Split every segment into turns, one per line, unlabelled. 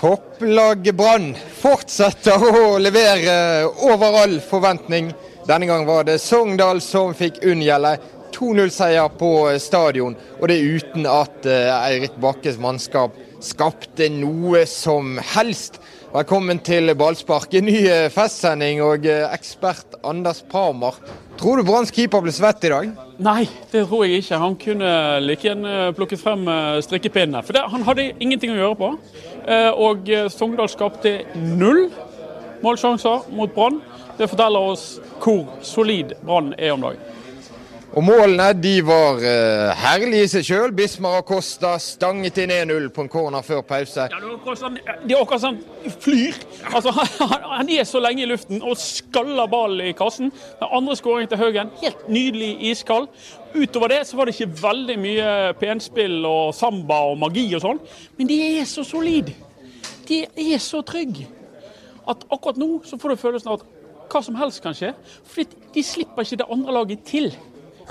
Topplaget Brann fortsetter å levere over all forventning. Denne gang var det Sogndal som fikk unngjelde. 2-0-seier på stadion, og det uten at eh, Eirik Bakkes mannskap skapte noe som helst. Velkommen til ballspark. En ny eh, festsending og eh, ekspert Anders Parmar. Tror du Branns keeper ble svett i dag?
Nei, det tror jeg ikke. Han kunne like gjerne plukket frem strikkepinnene. For det, han hadde ingenting å gjøre på. Og Sogndal skapte null målsjanser mot Brann. Det forteller oss hvor solid Brann er om dagen.
Og målene de var uh, herlige i seg sjøl. Bismar og Costa stanget inn 1-0 på en corner før pause.
Ja, det er akkurat sånn flyr. Altså, han, han, er så lenge i luften og skaller ballen i kassen. Den andre skåringen til Haugen, helt nydelig iskald. Utover det så var det ikke veldig mye penspill og samba og magi og sånn. Men de er så solide. De er så trygge. At akkurat nå så får du følelsen av at hva som helst kan skje. Fordi de slipper ikke det andre laget til.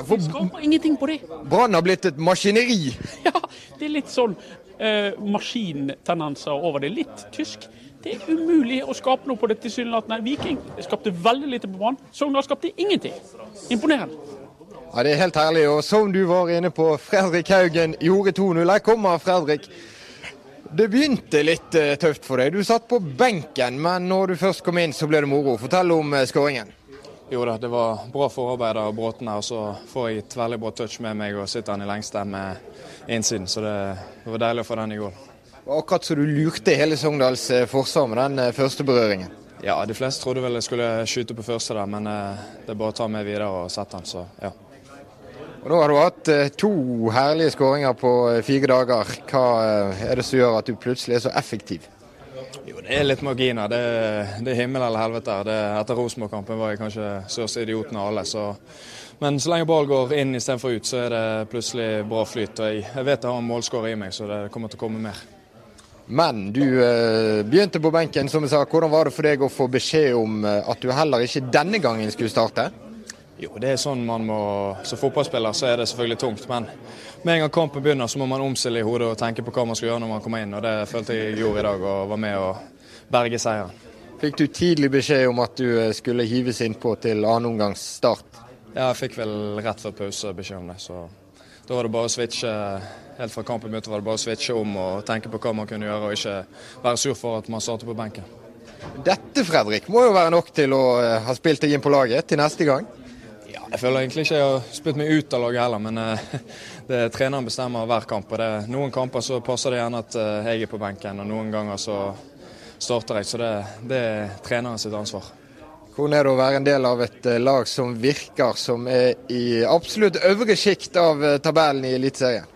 De skaper ingenting på det.
Brann har blitt et maskineri?
Ja, det er litt sånn eh, maskintendenser over det. Litt tysk. Det er umulig å skape noe på det tilsynelatende. Viking skapte veldig lite på Brann. Sogndal skapte ingenting. Imponerende.
Ja, Det er helt herlig. Og som du var inne på, Fredrik Haugen gjorde 2-0. Her kommer Fredrik. Det begynte litt uh, tøft for deg. Du satt på benken, men når du først kom inn, så ble det moro. Fortell om uh, skåringen.
Jo da, det var bra forarbeid av Bråten her. Så får jeg et veldig bra touch med meg og sitter han i lengste med innsiden. Så det, det, var deilig å få den i går.
Akkurat så du lurte hele Sogndals eh, forsvar med den eh, første berøringen?
Ja, de fleste trodde vel jeg skulle skyte på første der, men eh, det er bare å ta med videre og sette den, så ja.
Og Nå har du hatt to herlige skåringer på fire dager. Hva er det som gjør at du plutselig er så effektiv?
Jo, det er litt marginer. Det, det er himmel eller helvete. Det, etter Rosenborg-kampen var jeg kanskje største idioten av alle. Så. Men så lenge ball går inn istedenfor ut, så er det plutselig bra flyt. Og jeg, jeg vet jeg har en målskårer i meg, så det kommer til å komme mer.
Men du eh, begynte på benken, som jeg sa. Hvordan var det for deg å få beskjed om eh, at du heller ikke denne gangen skulle starte?
Jo, det er sånn man må Som fotballspiller så er det selvfølgelig tungt, men med en gang kampen begynner, så må man omstille i hodet og tenke på hva man skal gjøre når man kommer inn. og Det følte jeg gjorde i dag, og var med å berge seieren.
Fikk du tidlig beskjed om at du eh, skulle hives innpå til annen omgangs start?
Ja, jeg fikk vel rett før pause beskjed om det. så Da var det bare å switche helt fra kampen begynte, var det bare å switche om og tenke på hva man kunne gjøre, og ikke være sur for at man startet på benken.
Dette Fredrik, må jo være nok til å eh, ha spilt deg inn på laget til neste gang?
Jeg føler egentlig ikke jeg har spilt meg ut av laget heller, men uh, det treneren bestemmer hver kamp. og det, Noen kamper så passer det gjerne at uh, jeg er på benken, og noen ganger så starter jeg. Så det, det er treneren sitt ansvar.
Hvordan er det å være en del av et uh, lag som virker som er i absolutt øvre sjikt av tabellen i Eliteserien?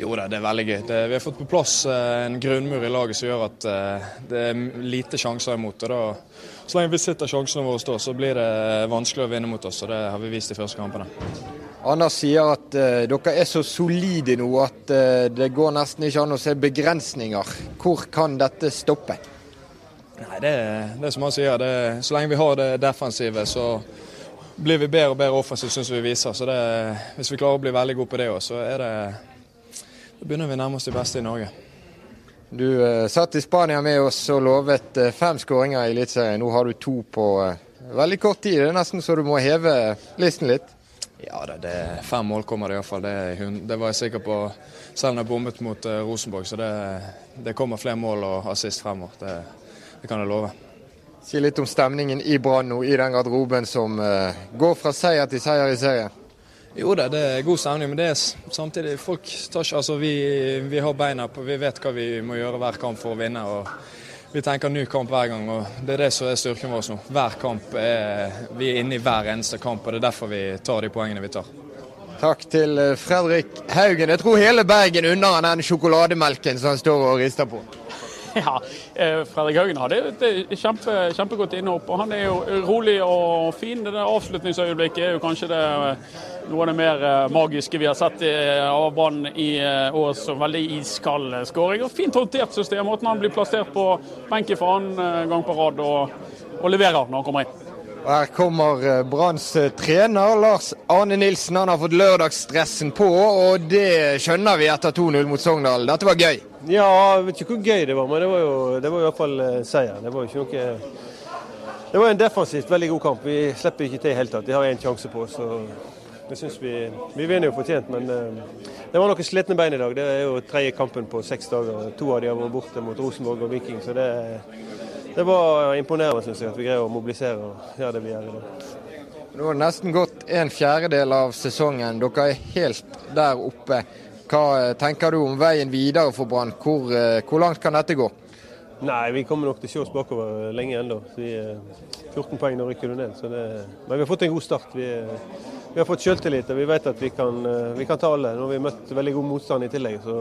Jo da, det er veldig gøy. Det, vi har fått på plass en grunnmur i laget som gjør at det er lite sjanser imot. og da så lenge vi sitter sjansene våre står, så blir det vanskelig å vinne mot oss. og Det har vi vist i første kampene.
Anders sier at uh, dere er så solide nå at uh, det går nesten ikke an å se begrensninger. Hvor kan dette stoppe?
Nei, Det, det er som han sier. Det, så lenge vi har det defensive, så blir vi bedre og bedre offensivt, syns vi viser. Så det, Hvis vi klarer å bli veldig gode på det òg, så er det, da begynner vi nærmest de beste i Norge.
Du uh, satt i Spania med oss og lovet uh, fem skåringer i Eliteserien. Nå har du to på uh, veldig kort tid. Det er nesten så du må heve listen litt?
Ja, det, det fem mål kommer det iallfall. Det, det var jeg sikker på selv om jeg bommet mot Rosenborg. Så det, det, kommer flere mål og assist fremover. Det, det, kan jeg love.
Si litt om stemningen i Brann nå, i den garderoben som går fra seier til seier i serien.
Jo da, det er god stemning, men det er samtidig folk tar ikke, altså vi, vi, har beina på, vi vet hva vi må gjøre hver kamp for å vinne. og Vi tenker ny kamp hver gang, og det er det som er styrken vår nå. Hver kamp er, Vi er inne i hver eneste kamp, og det er derfor vi tar de poengene vi tar.
Takk til eh, Fredrik Haugen. Jeg tror hele Bergen unner den sjokolademelken som han står og rister på.
Ja, eh, Fredrik Haugen hadde et kjempe, kjempegodt innhopp. og Han er jo rolig og fin. Det avslutningsøyeblikket er jo kanskje det noe av det mer eh, magiske vi har sett av Brann i eh, år. Så veldig iskald skåring. Og fint håndtert system. Måten han blir plassert på benken for annen gang på rad og, og leverer når han kommer inn.
Og Her kommer eh, Branns eh, trener Lars Arne Nilsen. Han har fått lørdagsstressen på, og det skjønner vi etter 2-0 mot Sogndal. Dette var gøy?
Ja, jeg vet ikke hvor gøy det var, men det var jo, det var i hvert fall eh, seier. Det var jo ikke noe Det var en defensivt veldig god kamp. Vi slipper ikke til i det hele tatt. De har én sjanse på oss. Jeg synes vi, vi vinner jo fortjent, men det var noen slitne bein i dag. Det er jo tredje kampen på seks dager. To av de har vært borte mot Rosenborg og Viking. så det det var imponerende syns jeg, at vi greier å mobilisere og gjøre det vi gjør i dag.
Nå har det nesten gått en fjerdedel av sesongen. Dere er helt der oppe. Hva eh, tenker du om veien videre for Brann? Hvor, eh, hvor, langt kan dette gå?
Nei, Vi kommer nok til å se oss bakover lenge ennå. 14 poeng, nå rykker du ned. Det, men vi har fått en god start. Vi, vi har fått selvtillit og vi vet at vi kan, eh, vi kan ta alle. Nå har vi møtt veldig god motstand i tillegg. så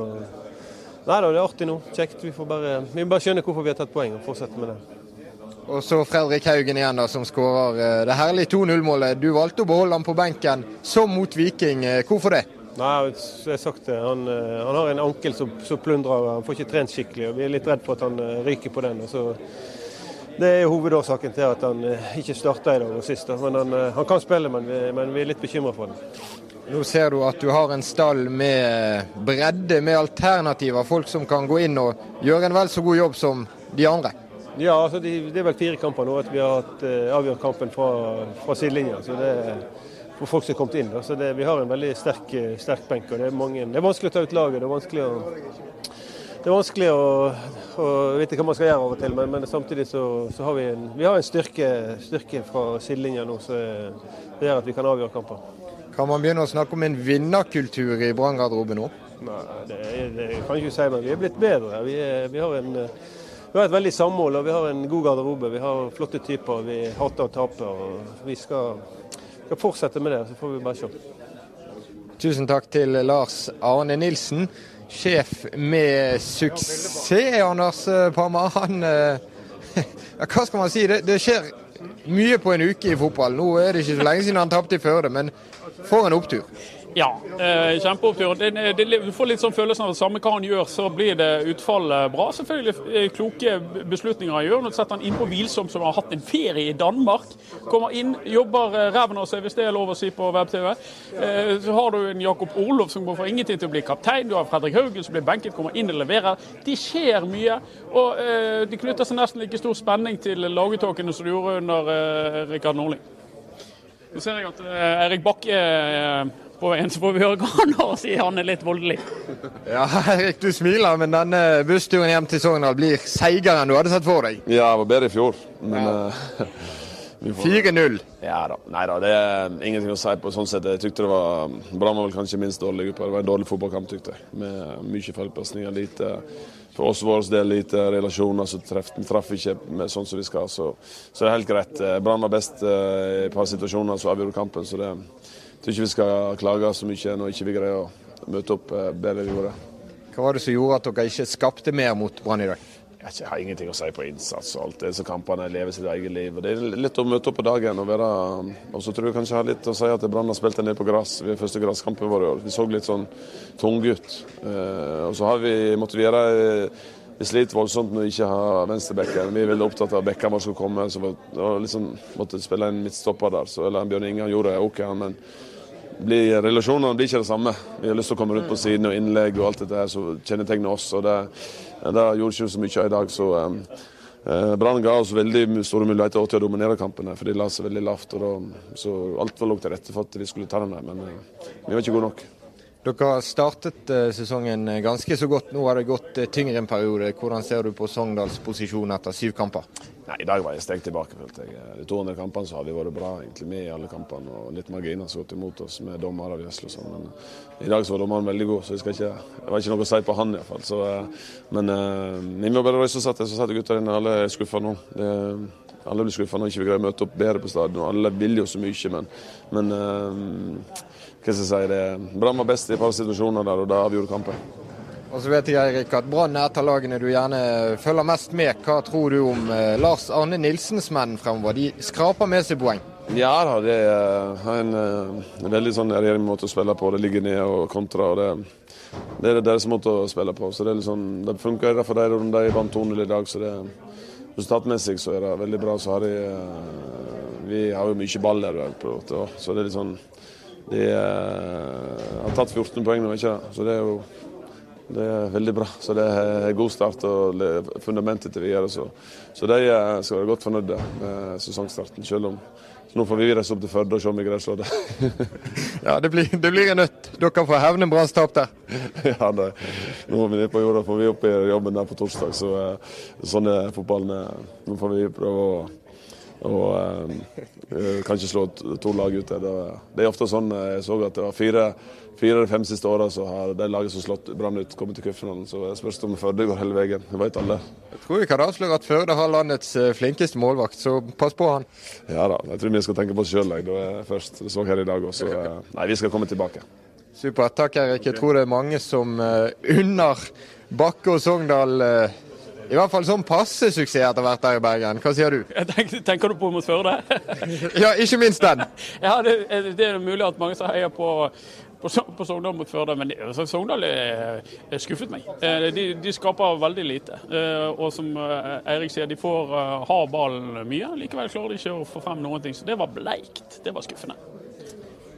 Nei da, det er artig nå. Kjekt. Vi får bare, vi må bare skjønne hvorfor vi har tatt poeng og fortsette med det.
Og så Fredrik Haugen igjen, da, som skårer eh, det herlige 2-0-målet. Du valgte å beholde ham på benken, som mot Viking. Eh, hvorfor det?
Nei, jeg har sagt det. Han, han har en ankel som, som, plundrer. Han får ikke trent skikkelig. og Vi er litt redd for at han ryker på den. Så det er hovedårsaken til at han ikke starta i dag og sist. Men han, han, kan spille, men vi, men vi er litt bekymra for det.
Nå ser du at du har en stall med bredde, med alternativer. Folk som kan gå inn og gjøre en vel så god jobb som de andre.
Ja, altså de, det er vel fire kamper nå at vi har hatt uh, avgjort kampen fra, fra sidelinja. Så det er for folk som er kommet inn. Da. Så det, vi har en veldig sterk, eh, sterk benk. og det er, mange, det er, vanskelig å ta ut laget. Det er vanskelig å, det er vanskelig å, å vite hva man skal gjøre av og til, men, men samtidig så, så, har vi en, vi har en styrke, styrke fra sidelinja nå som gjør at vi kan avgjøre kamper.
Kan man begynne å snakke om en vinnerkultur i Brann-garderoben nå?
Nei, det, det, kan jeg ikke si, men vi er blitt bedre. Vi, er, vi, har en, vi, har et veldig samhold og vi har en god garderobe. Vi har flotte typer. Vi hater å tape. og Vi skal, skal fortsette med det, så får vi bare se.
Tusen takk til Lars Arne Nilsen, sjef med suksess, Anders Parma. Han ja, Hva skal man si? Det, det skjer mye på en uke i fotball. Nå er det ikke så lenge siden han tapte i Førde, men for en opptur.
Ja, eh, kjempeopptur. Det, det, du får litt sånn følelsen av at samme hva han gjør, så blir det utfallet bra. Selvfølgelig eh, kloke beslutninger han gjør. Nå setter han innpå Hvilsom, som har hatt en ferie i Danmark. Kommer inn, jobber eh, ræven av seg, hvis det er lov å si på web-TV. Eh, så har du en Jakob Orlov som går for ingenting til å bli kaptein. Du har Fredrik Haugen som blir benket, kommer inn og leverer. Det skjer mye. Og eh, det knytter seg nesten like stor spenning til laguttåkene som det gjorde under eh, Rikard Nordling. Nå ser jeg at Erik Bakke på veien, så får vi høre hva han har å si. Han er litt voldelig.
Ja, Erik, du smiler, men denne bussturen hjem til Sogndal blir seigere enn du hadde sett for deg?
Ja, det var bedre i fjor. Men ja.
uh, 4-0.
Ja da. Nei da, det er ingenting å si på sånn sett. Jeg tykte det var Brann var vel kanskje minst dårlig gruppe. Det var en dårlig fotballkamp, tykte jeg. Med mye feilpasninger. Lite for oss vår del lite relasjoner, så traff, traff ikke med sånn som vi skal. Så, så det er helt greit. Brann var best uh, i et par situasjoner som avgjorde kampen. så det jeg tror ikke vi skal klage så mye når ikke vi greier å møte opp eh, bedre enn vi gjorde.
Hva var det som gjorde at dere ikke skapte mer mot Brann i dag?
Jeg har ingenting å si på innsats og alt det så kampene lever sitt eget liv. og Det er litt å møte opp på dagen og være Og så tror jeg kanskje jeg har litt å si at Brann har spilt en del på gress. Vi er første gresskampen vår i år. Vi så litt sånn tunge ut. Eh, og så har vi måttet gjøre vi sliter voldsomt når vi ikke har venstrebekken. Vi er veldig opptatt av at bekkene våre skal komme. så vi liksom måtte spille en midtstopper der. Så, eller Bjørn Inge gjorde det OK, men blir, relasjonene blir ikke det samme. Vi har lyst til å komme rundt på siden og innlegg og alt dette her som kjennetegner oss. og Det, det gjorde ikke så mye av i dag. så um, eh, Brann ga oss veldig store muligheter til å dominere kampene, for de la seg veldig lavt. og da, så Alt var lå til rette for at vi skulle ta den der, men eh, vi var ikke gode nok.
Dere har startet uh, sesongen ganske så godt. Nå har det gått uh, tyngre en periode. Hvordan ser du på Sogndals posisjon etter syv kamper?
Nei, I dag var jeg steg tilbake. følte jeg. De 200 kampene så har vi vært bra egentlig med i alle kampene. og Litt marginer som har gått imot oss med dommere og gjødsel og sånn. Men i dag så var dommeren veldig god, så jeg ikke, det var ikke noe å si på han iallfall. Men vi må bare røyse oss etter, så setter gutta inne. Alle er skuffa nå. Det, alle blir skuffa når ikke vi greier å møte opp bedre på stadion. Alle vil jo så mye, men, men uh, hva skal jeg si, det, Brann var best i et par situasjoner der, og da avgjorde kampen.
Og så vet jeg Erik, at Brann er et av lagene du gjerne følger mest med. Hva tror du om eh, Lars Arne Nilsens menn fremover? De skraper med seg poeng.
Ja da, det er en, eh, en veldig sånn regjering måte å spille på. Det ligger ned og kontra. og det, det er deres måte å spille på. så Det, er litt sånn, det funker for dem. De vant 2-0 i dag. så det Resultatmessig så er det veldig bra. Så har de, eh, vi har jo mye ball der. Så det er litt sånn De har tatt 14 poeng nå, ikke det? Så det er jo det er veldig bra. Så det er god start og fundamentet til videre. Så, så de skal være godt fornøyde med sesongstarten, selv om så nå får vi reise opp til Førde og se om vi greier å slå det.
ja, det blir, det blir, en nøtt. Dere får hevne Branns tap der.
ja, det, nå er vi nede på jorda, får vi opp i jobben der på torsdag. Så sånn er fotballen. Nå får vi prøve å og eh, kan ikke slå to lag ut. Det, det, er ofte sånn jeg så at det var fire fire eller fem siste åra så har de laget som slått Brann ut, kommet til cupfinalen. Så jeg spørs om Førde går hele veien. Det vet alle.
Jeg tror vi kan avsløre at Førde har landets eh, flinkeste målvakt, så pass på han.
Ja da, jeg tror vi skal tenke på oss sjøl først. Det så her i dag også. Eh, nei, vi skal komme tilbake.
Supert. Takk, Erik. Jeg tror det er mange som uh, unner Bakke og Sogndal uh, i hvert fall sånn passe suksess etter hvert der i Bergen. Hva sier du?
Tenker, tenker, du på mot Førde?
ja, ikke minst den.
ja, det, det, er mulig at mange som heier på på, på Sogndal mot Førde, men altså, Sogndal er, er skuffet meg. Eh, de, de, skaper veldig lite. Eh, og som eh, Eirik sier, de får ha ballen mye. Likevel klarer de ikke å få frem noen ting. Så det var bleikt. Det var skuffende.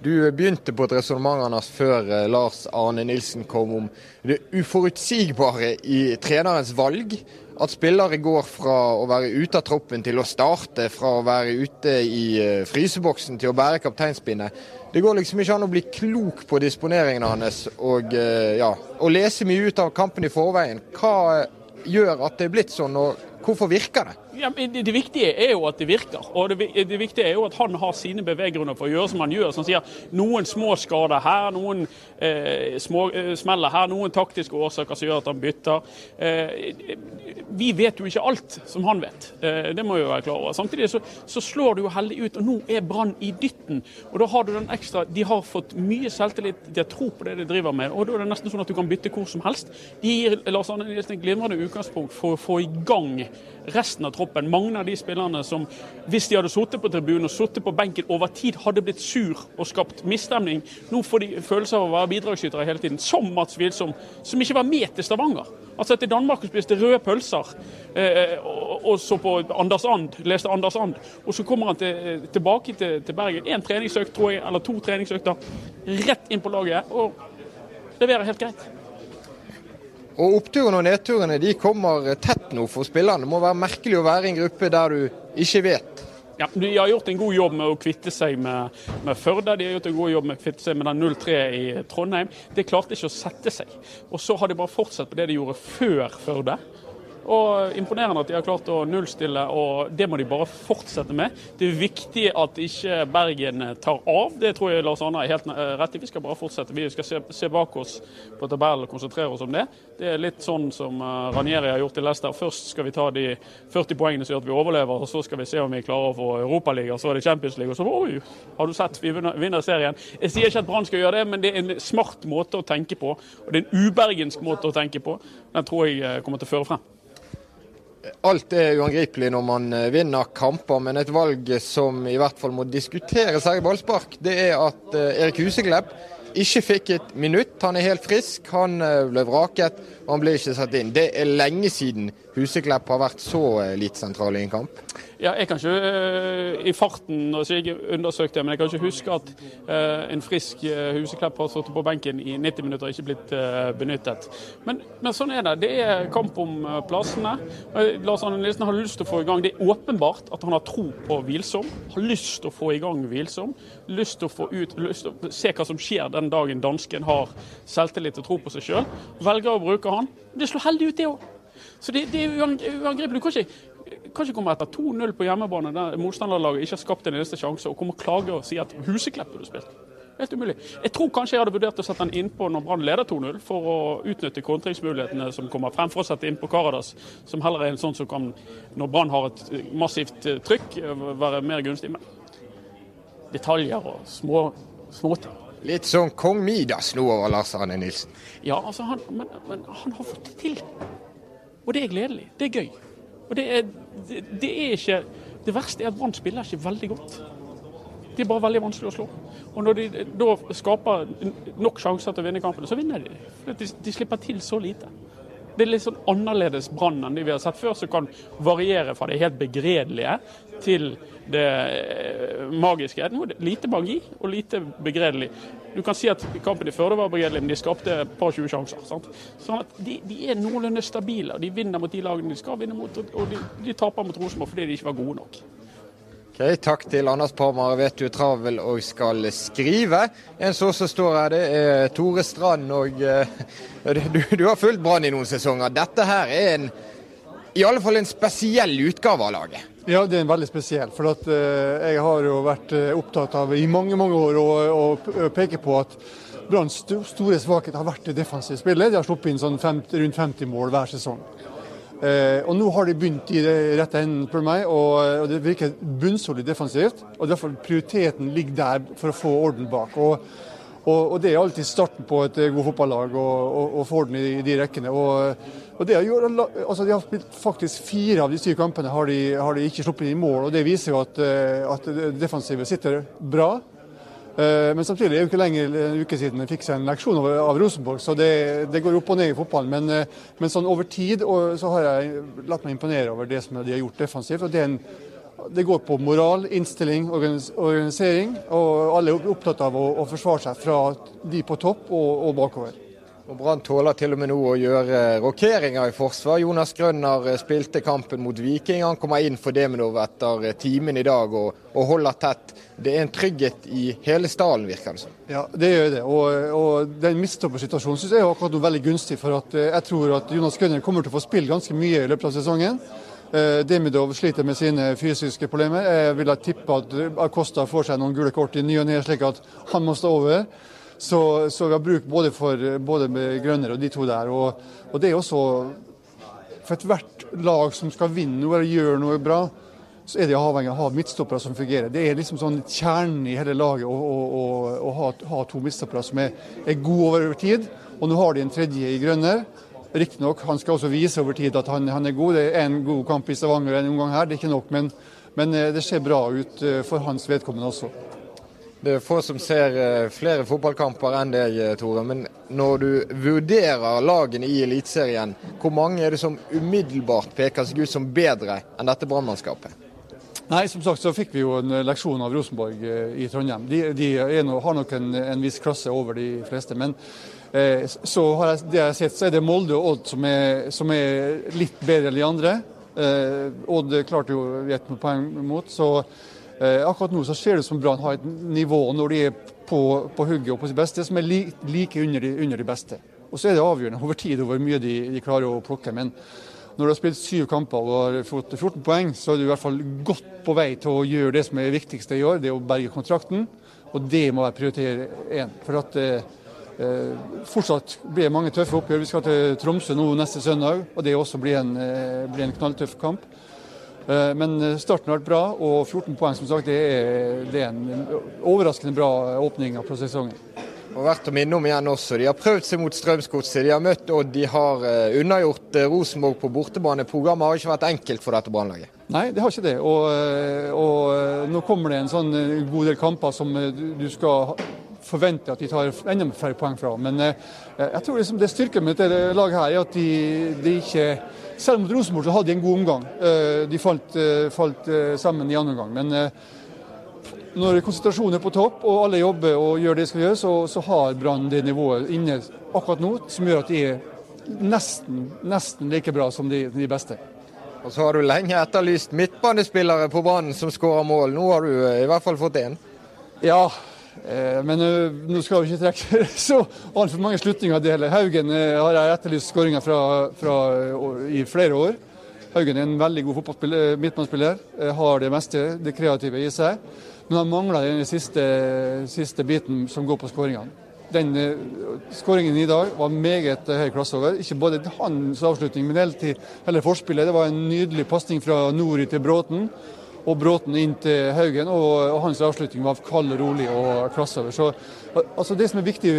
Du begynte på et resonnement Anders, før Lars Arne Nilsen kom om det uforutsigbare i trenerens valg. At spillere går fra å være ute av troppen til å starte, fra å være ute i fryseboksen til å bære kapteinspinnet. Det går liksom ikke an å bli klok på disponeringene hans og, eh, ja, og lese mye ut av kampen i forveien. Hva gjør at det er blitt sånn, og hvorfor virker det?
Ja, det, viktige er jo at det virker. Og det, det, viktige er jo at han har sine beveggrunner for å gjøre som han gjør. Som sier noen små skader her, noen eh, små eh, smeller her, noen taktiske årsaker som gjør at han bytter. Eh, vi vet jo ikke alt som han vet. Eh, det må vi være klar over. Samtidig så, så slår det jo heldig ut, og nå er Brann i dytten. Og da har du den ekstra De har fått mye selvtillit, de har tro på det de driver med, og da er det nesten sånn at du kan bytte hvor som helst. De gir Lars Arne Nilsen et glimrende utgangspunkt for å få i gang resten av troppen. Mange av de spillerne som hvis de hadde sittet på tribunen og sittet på benken over tid, hadde blitt sur og skapt misstemning. Nå får de følelse av å være bidragsytere hele tiden, som Mats Wilsom, som ikke var med til Stavanger. Altså til Danmark spiste røde pølser eh, og, og, så på Anders And, leste Anders And. Og så kommer han til, tilbake til, til Bergen. Én treningsøkt, tror jeg, eller to treningsøkter. Rett inn på laget og leverer helt greit.
Og Oppturene og nedturene de kommer tett nå for spillerne. Det må være merkelig å være i en gruppe der du ikke vet.
Ja, De har gjort en god jobb med å kvitte seg med, med Førde. De har gjort en god jobb med å kvitte seg med den 0-3 i Trondheim. Det klarte ikke å sette seg. Og Så har de bare fortsatt på det de gjorde før Førde. Og Imponerende at de har klart å nullstille, og det må de bare fortsette med. Det er viktig at ikke Bergen tar av. Det tror jeg Lars Arne er helt eh, rett i. Vi skal bare fortsette. Vi skal se, se bak oss på tabellen og konsentrere oss om det. Det er litt sånn som eh, Ranieri har gjort i Leicester. Først skal vi ta de 40 poengene som gjør at vi overlever, og så skal vi se om vi klarer å få Europaliga, så er det Champions League, og så oi, har du sett, vi vinner serien. Jeg sier ikke at Brann skal gjøre det, men det er en smart måte å tenke på. Og det er en ubergensk måte å tenke på. Den tror jeg eh, kommer til å føre frem.
Alt er uangripelig når man eh, vinner kamper, men et valg som i hvert fall må diskuteres her i ballspark, det er at eh, Erik Huseklepp ikke fikk et minutt. Han er helt frisk. Han eh, ble vraket, og han ble ikke satt inn. Det er lenge siden Huseklepp har vært så lite sentral i en kamp.
Ja, jeg kan ikke uh, i farten altså jeg undersøkte det, men jeg kan ikke huske at uh, en frisk Huseklepp har sittet på benken i 90 minutter og ikke blitt benyttet. Men, men, sånn er det. Det er kamp om plassene. Lars Arne Nilsen har lyst til å få i gang. Det er åpenbart at han har tro på Hvilsom. Har lyst til å få i gang Hvilsom. Lyst til å få ut, lyst til å se hva som skjer den dagen dansken har selvtillit og tro på seg sjøl. Velger å bruke han. Det slår heldig ut, det òg. Så det, det er uangripelig. Du kan ikke kan ikke komme etter 2-0 på hjemmebane der motstanderlaget ikke har skapt en eneste sjanse, og komme og klage og si at Huseklepp burde spilt. Helt umulig. Jeg tror kanskje jeg hadde vurdert å sette den innpå når Brann leder 2-0, for å utnytte kontringsmulighetene som kommer, fremfor å sette innpå Karadas, som heller er en sånn som kan, når Brann har et massivt eh, trykk, eh, være mer gunstig. Men detaljer og små, småting.
Litt sånn kong Midas nå over Lars Arne Nilsen?
Ja, altså han, men, men han har fått det til. Og det er gledelig. Det er gøy. Og det er, det, det er ikke Det verste er at Brann spiller ikke veldig godt. De er bare veldig vanskelig å slå. Og når de da skaper nok sjanser til å vinne kampen, så vinner de. De, de slipper til så lite. Det er litt sånn annerledes Brann enn de vi har sett før, som kan variere fra det helt begredelige til det eh, magiske. Nå er det lite magi og lite begredelig. Du kan si at kampen i Førde var begredelig, men de skapte et par 20 sjanser. Sant? Sånn at de, de, er noenlunde stabile. og De vinner mot de lagene de skal vinne mot, og de, de taper mot Rosenborg fordi de ikke var gode nok.
Ok, Takk til Anders Parmar. Vet du er travel og skal skrive. En som står her, det er Tore Strand. og uh, du, du, har fulgt Brann i noen sesonger. Dette her er en, i alle fall en spesiell utgave av laget.
Ja, det er en veldig spesiell. For at, uh, jeg har jo vært uh, opptatt av i mange mange år å peke på at Branns store svakhet har vært det defensive spillet. De har sluppet inn sånn 50, rundt 50 mål hver sesong. Eh, og Nå har de begynt i det rette enden, på meg, og, og, det virker bunnsolid defensivt. og derfor Prioriteten ligger der for å få orden bak. Og, og, og Det er alltid starten på et god fotballag å få orden i, de rekkene. Og, det gjør, altså De har spilt faktisk fire av de syv kampene har de, har de ikke sluppet inn i mål. og Det viser jo at, eh, at defensivet sitter bra. Eh, men samtidig er det ikke lenger en uke siden jeg fikk seg en leksjon av, Rosenborg, så det, det, går opp og ned i fotballen. Men, eh, men sånn over tid så har jeg latt meg imponere over det som de har gjort defensivt. og det, en, det går på moral, innstilling, organisering, og alle er opptatt av å, å forsvare seg fra de på topp og, og bakover.
Og Brann tåler til og med nå å gjøre rokeringer i forsvar. Jonas Grønner eh, spilte kampen mot Viking. Han kommer inn for Deminov etter eh, timen i dag og, og, holder tett. Det er en trygghet i hele stallen, virker det som.
Ja, det gjør det. Og, og den midtstoppersituasjonen syns jeg er akkurat noe veldig gunstig. For eh, jeg tror at Jonas Grønner kommer til å få spille ganske mye i løpet av sesongen. Demidov sliter med sine fysiske problemer. Jeg vil tippe at Acosta får seg noen gule kort i ny og ne, slik at han må stå over. Så, så, vi har bruk både for både med Grønner og de to der. Og, og det er også For ethvert lag som skal vinne noe eller gjøre noe bra, så er de avhengig av å ha midtstoppere som fungerer. Det er liksom sånn kjernen i hele laget å, ha, ha, to midtstoppere som er, er, gode over tid. Og nå har de en tredje i Grønner. Riktignok, han skal også vise over tid at han, han, er god. Det er en god kamp i Stavanger en gang her, det er ikke nok. Men, men eh, det ser bra ut eh, for hans vedkommende også.
Det er få som ser eh, flere fotballkamper enn deg, eh, Tore. Men når du vurderer lagene i Eliteserien, hvor mange er det som umiddelbart peker seg ut som bedre enn dette brannmannskapet?
Nei, som sagt så fikk vi jo en leksjon av Rosenborg eh, i Trondheim. De, de no, har nok en, en, viss klasse over de fleste. Men eh, så har jeg, det jeg har sett, så er det Molde og Odd som er, som er litt bedre enn de andre. Eh, Odd klarte jo ett poeng mot. så Eh, akkurat nå så ser det ut som Brann har et nivå når de er på, på hugget og på sitt beste, som er li, like under de, under de, beste. Og Så er det avgjørende over tid hvor mye de, de, klarer å plukke. Men når du har spilt syv kamper og har fått 14 poeng, så er du i hvert fall godt på vei til å gjøre det som er det viktigste i år, det er å berge kontrakten. Og det må være prioritet én. For at eh, eh, fortsatt blir det mange tøffe oppgjør. Vi skal til Tromsø nå neste søndag, og det også blir en, eh, blir en knalltøff kamp. Eh, men starten har vært bra, og 14 poeng som sagt, det er, det er en overraskende bra åpning av sesongen.
Og verdt å minne om igjen også, De har prøvd seg mot Strømsgodset, de har møtt Odd, de har uh, unnagjort Rosenborg på bortebane. Programmet har ikke vært enkelt for dette Brannlaget?
Nei, det har ikke det. Og, og, nå kommer det en sånn god del kamper som du skal forvente at de tar enda flere poeng fra. Men jeg tror liksom det styrken med dette laget her er at de, de ikke selv mot Rosenborg så hadde de en god omgang. Eh, de falt, eh, falt eh, sammen i andre omgang. Men når konsentrasjonen er på topp og alle jobber og gjør det de skal gjøre, så, så har Brann det nivået inne akkurat nå som gjør at de er nesten, nesten like bra som de, de beste.
Og så har du lenge etterlyst midtbanespillere på banen som skårer mål. Nå har du i hvert fall fått én.
Ja, men uh, nå skal vi ikke trekke så altfor mange slutninger av det heller. Haugen uh, har jeg etterlyst skåringer fra, fra i flere år. Haugen er en veldig god midtmannsspiller. har det meste, det kreative i seg. Men han mangler den siste, siste biten som går på skåringene. Den skåringen i dag var meget høy klasse over. Ikke både hans avslutning, men hele, hele forspillet. Det var en nydelig pasning fra Nori til Bråten og Bråten inn til Haugen. Og, og hans avslutning var kald, rolig og klasseover. Så altså, det som er viktig,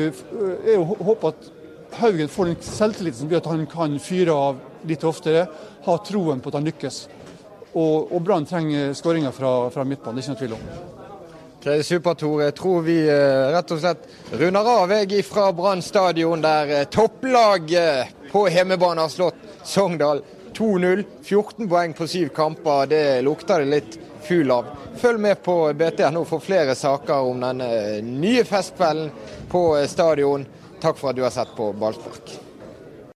er å håpe at Haugen får den selvtilliten som gjør at han kan fyre av litt oftere. Ha troen på at han lykkes. Og, og Brann trenger skåringer fra, fra midtbanen, det er ikke noe tvil om.
Okay, super, Tore. Jeg tror vi eh, rett og slett runder av jeg fra Brann stadion, der eh, topplaget på hjemmebane har slått Sogndal 2-0. 14 poeng på syv kamper, det lukter det litt fugl av. Følg med på BTNO for flere saker om den nye festkvelden på stadion. Takk for at du har sett på Ballspark.